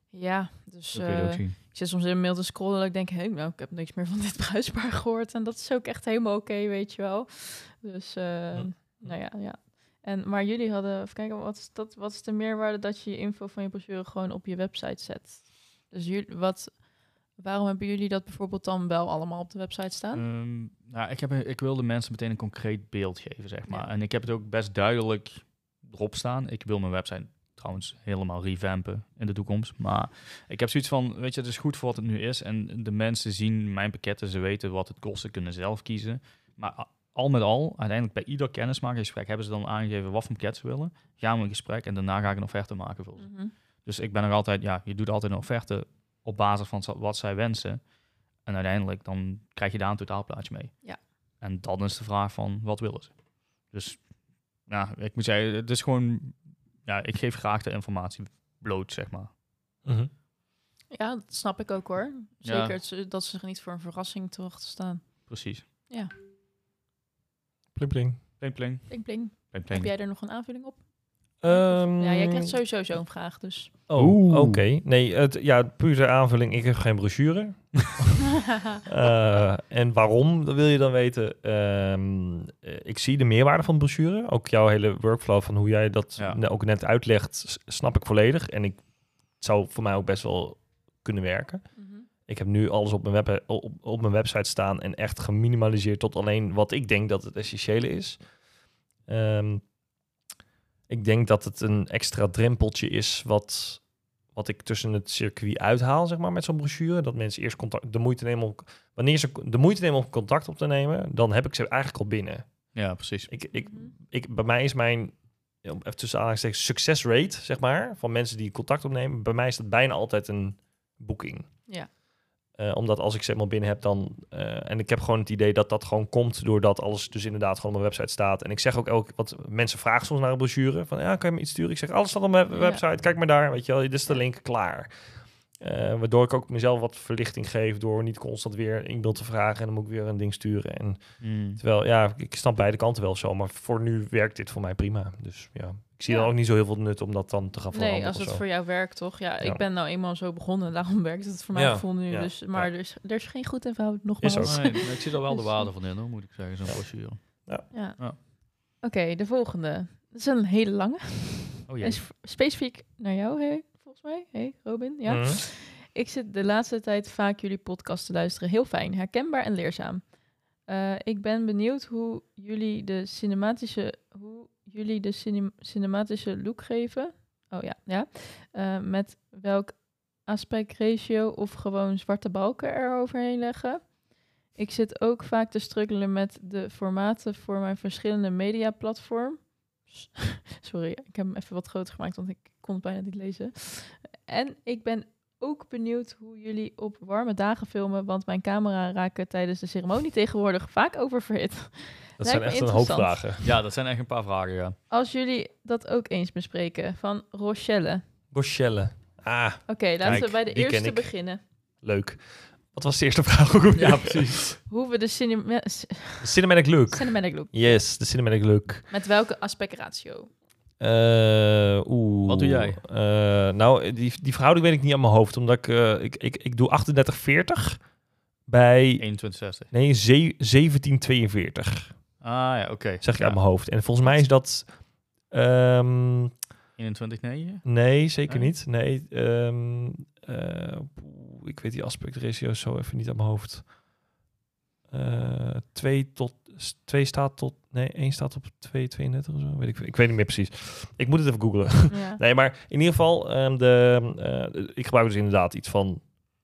Ja, dus eh, ik zit soms in een mail te scrollen en ik denk, hé, nou, ik heb niks meer van dit bruisbaar gehoord. En dat is ook echt helemaal oké, weet je wel. Dus, eh, Hm. nou ja, ja. En, maar jullie hadden, even kijken, wat is, dat, wat is de meerwaarde dat je je info van je brochure gewoon op je website zet? Dus jullie, wat, waarom hebben jullie dat bijvoorbeeld dan wel allemaal op de website staan? Ehm, nou, ik, heb, ik wilde mensen meteen een concreet beeld geven, zeg maar. Ja. En ik heb het ook best duidelijk erop staan. Ik wil mijn website trouwens helemaal revampen in de toekomst. Maar ik heb zoiets van, weet je, het is goed voor wat het nu is. En de mensen zien mijn pakketten, ze weten wat het kost, ze kunnen zelf kiezen. Maar a- al met al, uiteindelijk bij ieder kennismakingsgesprek hebben ze dan aangegeven wat voor pakket ze willen. Gaan we een gesprek en daarna ga ik een offerte maken voor ze. Mhm. Dus ik ben er altijd, ja, je doet altijd een offerte op basis van wat zij wensen. En uiteindelijk dan krijg je daar een totaalplaatje mee. Ja. En dan is de vraag van, wat willen ze? Dus, ja, ik moet zeggen, het is gewoon, ja, ik geef graag de informatie bloot, zeg maar. Mhm. Ja, dat snap ik ook hoor. Ja. Zeker dat ze er niet voor een verrassing te wachten staan. Precies. Pling, pling. Pling, pling, Pling, pling. pling, Heb jij er nog een aanvulling op? Ehm, Ja, jij krijgt sowieso zo'n vraag, dus. Oh, oké. Nee, het, ja, puur de aanvulling. Ik heb geen brochure. Eh, en waarom, dat wil je dan weten. Ehm, eh, ik zie de meerwaarde van de brochure. Ook jouw hele workflow van hoe jij dat Ja. ook net uitlegt, snap ik volledig. En ik, het zou voor mij ook best wel kunnen werken. Ik heb nu alles op mijn, web, op, op mijn website staan en echt geminimaliseerd tot alleen wat ik denk dat het essentiële is. Ehm, Ik denk dat het een extra drempeltje is wat, wat ik tussen het circuit uithaal, zeg maar, met zo'n brochure. Dat mensen eerst contact, de moeite nemen om, wanneer ze de moeite nemen om contact op te nemen, dan heb ik ze eigenlijk al binnen. Ja, precies. Ik, ik, Mhm. ik, bij mij is mijn, even tussen aanhalingstekens, success rate, zeg maar, van mensen die contact opnemen, bij mij is dat bijna altijd een boeking. Ja. Eh, omdat als ik ze eenmaal binnen heb, dan... eh, en ik heb gewoon het idee dat dat gewoon komt doordat alles dus inderdaad gewoon op mijn website staat. En ik zeg ook elke... wat mensen vragen soms naar een brochure. Van, ja, kan je me iets sturen? Ik zeg, alles staat op mijn Ja. website. Kijk maar daar, weet je wel. Dit is de link, klaar. Eh, waardoor ik ook mezelf wat verlichting geef door niet constant weer e-mail te vragen. En dan moet ik weer een ding sturen. En Mm. terwijl, ja, ik snap beide kanten wel zo. Maar voor nu werkt dit voor mij prima. Dus ja, ik zie Ja. dan ook niet zo heel veel nut om dat dan te gaan veranderen. Nee, als het voor jou werkt, toch? Ja, Ja. ik ben nou eenmaal zo begonnen, daarom werkt het voor mijn Ja, gevoel nu. ja, Dus, maar ja. er, is, er is geen goed en fout, nogmaals. ook. Nee, maar ik zie er wel de Dus- waarde van in, hoor, moet ik zeggen, zo'n Ja. brochure. Ja. Ja. Oké, de volgende. Dat is een hele lange. Oh jee. Is specifiek naar jou, hey, volgens mij. Hey, Robin. Ja. Mhm. Ik zit de laatste tijd vaak jullie podcast te luisteren. Heel fijn, herkenbaar en leerzaam. Eh, ik ben benieuwd hoe jullie de cinematische, hoe jullie de cinem- cinematische look geven. Oh ja, ja. Eh, met welk aspect ratio of gewoon zwarte balken er overheen leggen. Ik zit ook vaak te struggelen met de formaten voor mijn verschillende mediaplatform. Sorry, ik heb hem even wat groter gemaakt, want ik kon het bijna niet lezen. En ik ben ook benieuwd hoe jullie op warme dagen filmen, want mijn camera raken tijdens de ceremonie tegenwoordig vaak oververhit. Dat Lijkt zijn echt een hoop vragen. Ja, dat zijn echt een paar vragen, ja. Als jullie dat ook eens bespreken, van Rochelle. Rochelle. Ah, Oké, laten Kijk, we bij de eerste beginnen. leuk. Wat was de eerste vraag ook? Ja, precies. Hoe we de cinema De cinematic look. cinematic look, Yes, de cinematic look. met welke aspect ratio? Eh, oeh. Wat doe jij? Eh, nou, die, die verhouding weet ik niet aan mijn hoofd. Omdat ik, eh, ik, ik, ik doe 38-40 bij... 2160. Nee, ze- 1742 Ah ja, oké. zeg je ja. uit mijn hoofd. En volgens mij is dat... ehm, 21 nee? nee, zeker Nee? niet. Nee, ehm, eh, ik weet die aspect ratio zo even niet aan mijn hoofd. Eh, twee tot... Twee staat tot... Nee, één staat op 2,32 of zo. Weet ik, ik weet niet meer precies. Ik moet het even googlen. Ja. Nee, maar in ieder geval, ehm, de, eh, ik gebruik dus inderdaad iets van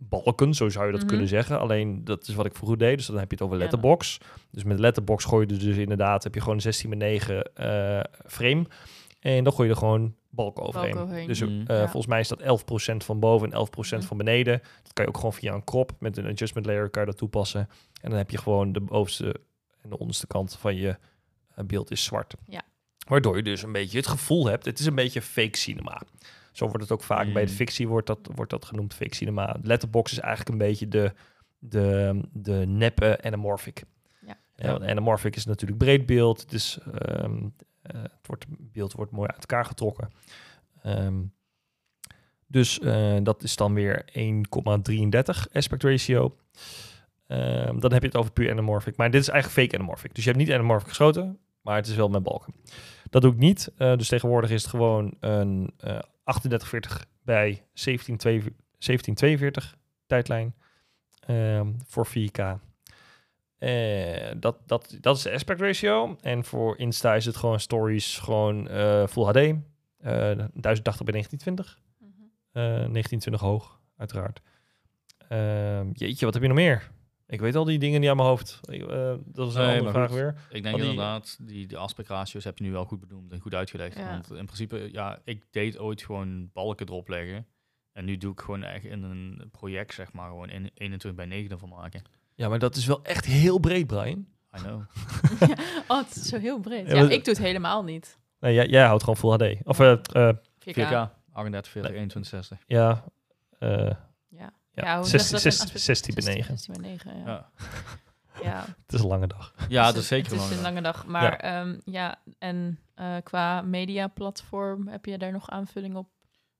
balken, zo zou je dat Mhm. kunnen zeggen. Alleen dat is wat ik vroeger deed, dus dan heb je het over Ja. letterbox. Dus met letterbox gooi je dus inderdaad, heb je gewoon een 16 bij 9 eh, frame. En dan gooi je er gewoon balken overheen. overheen. Dus Mhm. eh, Ja. volgens mij is dat 11% van boven en 11% Mhm. van beneden. Dat kan je ook gewoon via een crop met een adjustment layer kan je dat toepassen. En dan heb je gewoon de bovenste en de onderste kant van je eh, beeld is zwart. Ja. Waardoor je dus een beetje het gevoel hebt, het is een beetje fake cinema. Zo wordt het ook vaak bij de Mm. fictie wordt dat, wordt dat genoemd fake cinema. Letterbox is eigenlijk een beetje de, de, de neppe anamorphic. Ja. Ja, anamorphic is natuurlijk breed beeld. Het, is, ehm, eh, het wordt, beeld wordt mooi uit elkaar getrokken. Ehm, dus eh, dat is dan weer 1,33 aspect ratio. Ehm, dan heb je het over puur anamorphic. Maar dit is eigenlijk fake anamorphic. Dus je hebt niet anamorphic geschoten, maar het is wel met balken. Dat doe ik niet. Eh, dus tegenwoordig is het gewoon een eh 3840 bij 1742 1742 tijdlijn ehm, voor 4K. Eh, dat, dat, dat is de aspect ratio. En voor Insta is het gewoon stories, gewoon eh, Full HD. eh 1080 bij 1920. Mhm. Eh 1920 hoog, uiteraard. Ehm, jeetje, wat heb je nog meer? Ik weet al die dingen niet aan mijn hoofd. Eh, dat is een Nee, andere vraag goed. weer. Ik denk die- inderdaad, die, die aspectratio's heb je nu wel goed benoemd en goed uitgelegd. Ja. Want in principe, ja, ik deed ooit gewoon balken erop leggen. En nu doe ik gewoon echt in een project, zeg maar, gewoon in 21 bij 9 van maken. Ja, maar dat is wel echt heel breed, Brian. I know. Oh, het is zo heel breed. Ja, ik doe het helemaal niet. Nee, jij, jij houdt gewoon Full HD. Of, eh, eh, 4K. 4K, 38, 40, Nee. 21, 60. ja, eh, Ja. Ja, Ja, hoe 16 zeg je dat? 16 Aspect- 16 bij 9. 16 bij 9, ja. Ja, ja. Het is een lange dag. ja Het dat is zeker Het is een lange dag. Maar ja, ja en eh, qua mediaplatform heb je daar nog aanvulling op?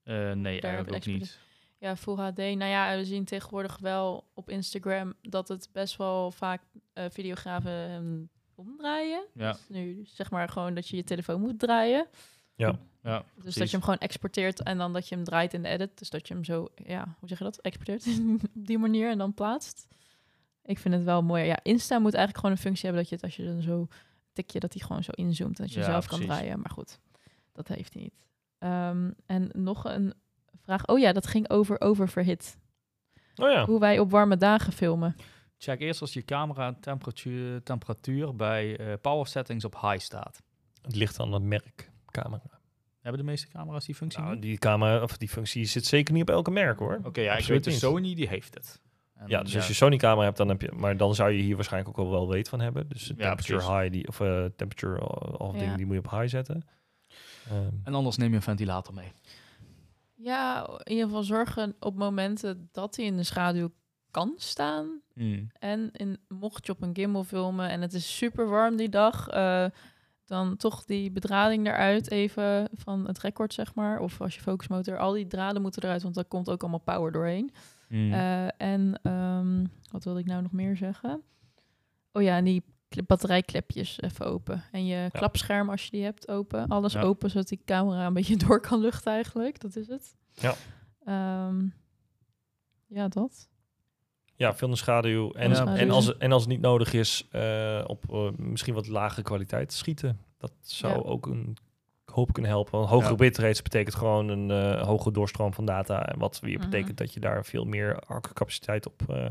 Eh, nee, Daar eigenlijk ook niet. Ja, Full HD. Nou ja, we zien tegenwoordig wel op Instagram dat het best wel vaak eh, videografen ehm, omdraaien. Ja, Dus nu zeg maar gewoon dat je je telefoon moet draaien. Ja. ja Dus dat je hem gewoon exporteert en dan dat je hem draait in de edit. Dus dat je hem zo, ja, hoe zeg je dat? Exporteert op die manier en dan plaatst. Ik vind het wel mooi. Ja, Insta moet eigenlijk gewoon een functie hebben dat je het als je dan zo tik je dat hij gewoon zo inzoomt en dat je Ja, zelf kan precies. draaien. Maar goed, dat heeft hij niet. Ehm, en nog een vraag. Oh ja, dat ging over oververhit. Oh ja. Hoe wij op warme dagen filmen. Check eerst als je camera temperatuur, temperatuur bij eh, power settings op high staat. Het ligt aan het merk camera. Hebben de meeste camera's die functie Nou, niet? die camera of die functie zit zeker niet op elke merk hoor. Oké, ja, ik absoluut weet de niet. Sony die heeft het. En, Ja, dus als je Sony camera hebt, dan heb je, maar dan zou je hier waarschijnlijk ook al wel weet van hebben. Dus de Ja, temperature precies. high, die, of eh, temperature of Ja. dingen, die moet je op high zetten. Ehm, En anders neem je een ventilator mee. Ja, in ieder geval zorgen op momenten dat hij in de schaduw kan staan. Hmm. En in, mocht je op een gimbal filmen en het is super warm die dag, eh, dan toch die bedrading eruit even van het record, zeg maar. Of als je focusmotor, al die draden moeten eruit, want daar komt ook allemaal power doorheen. Hmm. Eh, en ehm, wat wilde ik nou nog meer zeggen? Oh ja, en die kle- batterijklepjes even open. En je klapscherm, als je die hebt, open. Alles Ja. open, zodat die camera een beetje door kan luchten eigenlijk. Dat is het. Ja. Ehm, ja, dat. Ja, veel in de schaduw. En, Ja, en, als, en als het niet nodig is, eh, op eh, misschien wat lagere kwaliteit schieten. Dat zou Ja. ook een hoop kunnen helpen. Want hogere Ja. bitrates betekent gewoon een eh hoge doorstroom van data. En wat weer Mhm. betekent dat je daar veel meer accucapaciteit op, eh,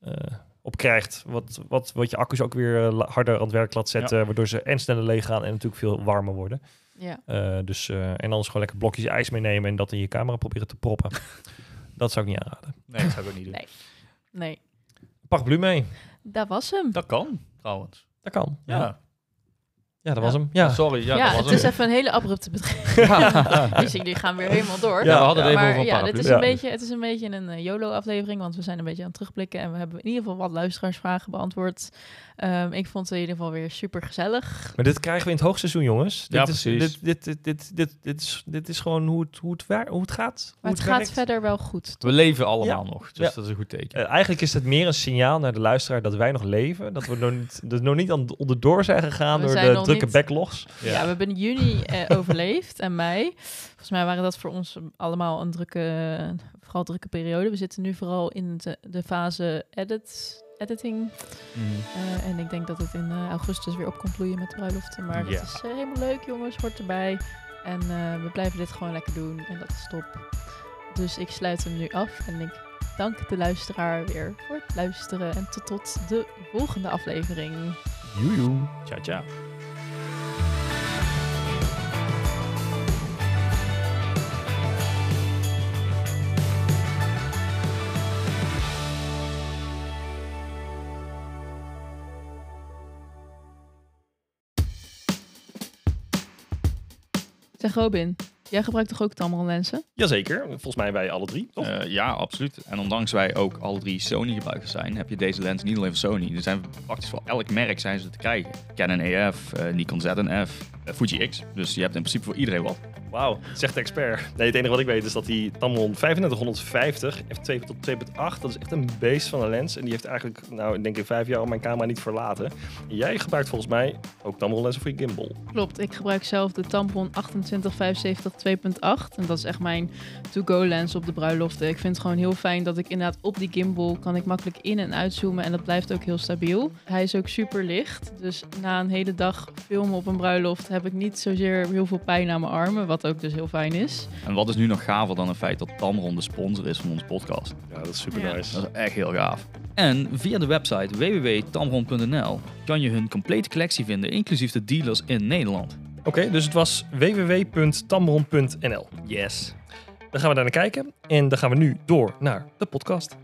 eh, op krijgt. Wat, wat, wat je accu's ook weer harder aan het werk laat zetten. Waardoor ze en sneller leeg gaan en natuurlijk veel warmer worden. Ja. Eh, dus, eh, en anders gewoon lekker blokjes ijs meenemen en dat in je camera proberen te proppen. dat zou ik niet aanraden. Nee, dat zou ik ook niet doen. Nee. Nee, Paraplu mee. dat was hem. Dat kan, trouwens. Dat kan. Ja. Ja, ja dat Ja. was hem. Ja. Sorry, ja, Ja, dat was het is even een hele abrupte bedrijf. dus jullie gaan weer helemaal door. Ja, we hadden het even maar over een ja, dit is Ja. een beetje, het is een beetje een eh, YOLO-aflevering, want we zijn een beetje aan het terugblikken en we hebben in ieder geval wat luisteraarsvragen beantwoord. Ehm, ik vond het in ieder geval weer super gezellig. Maar dit krijgen we in het hoogseizoen, jongens. Ja, dit is, precies. Dit, dit, dit, dit, dit, dit is, dit is gewoon hoe het, hoe het, wer- hoe het gaat. Maar hoe het gaat werkt. verder wel goed. We leven allemaal Ja. nog, dus Ja. dat is een goed teken. Eh, eigenlijk is het meer een signaal naar de luisteraar dat wij nog leven. Dat we nog niet, dat we nog niet aan onderdoor zijn gegaan We door zijn de backlogs. Ja, we hebben juni eh, overleefd en mei. Volgens mij waren dat voor ons allemaal een drukke, vooral drukke periode. We zitten nu vooral in de, de fase edit, editing. Mhm. Eh, en ik denk dat het in eh, augustus weer op komt bloeien met de bruiloften. Maar Ja. dat is eh, helemaal leuk, jongens. Hoort erbij. En eh, we blijven dit gewoon lekker doen. En dat is top. Dus ik sluit hem nu af. En ik dank de luisteraar weer voor het luisteren. En tot, tot de volgende aflevering. Joejoe. Ciao, ciao. Zeg Robin, jij gebruikt toch ook Tamron lenzen? Jazeker, volgens mij wij alle drie. Toch? Eh, ja, absoluut. En ondanks wij ook alle drie Sony gebruikers zijn, heb je deze lens niet alleen voor Sony. Er zijn praktisch voor elk merk zijn ze te krijgen. Canon EF, eh, Nikon ZNF, eh, Fuji X. Dus je hebt in principe voor iedereen wat. Wauw, zegt de expert. Nee, het enige wat ik weet is dat die Tamron 3550 f2 tot 2.8, dat is echt een beest van een lens. En die heeft eigenlijk, nou, ik denk in vijf jaar al mijn camera niet verlaten. En jij gebruikt volgens mij ook Tamron lenzen voor je gimbal. Klopt, ik gebruik zelf de Tampon 2875 2.8. En dat is echt mijn to-go lens op de bruiloften. Ik vind het gewoon heel fijn dat ik inderdaad op die gimbal kan ik makkelijk in- en uitzoomen. En dat blijft ook heel stabiel. Hij is ook super licht. Dus na een hele dag filmen op een bruiloft heb ik niet zozeer heel veel pijn aan mijn armen. Wat ook dus heel fijn is. En wat is nu nog gaver dan het feit dat Tamron de sponsor is van onze podcast? Ja, dat is super Ja. nice. Dat is echt heel gaaf. En via de website www.tamron.nl kan je hun complete collectie vinden, inclusief de dealers in Nederland. Oké, dus het was www.tamron.nl. Yes. Dan gaan we daar naar kijken. En dan gaan we nu door naar de podcast.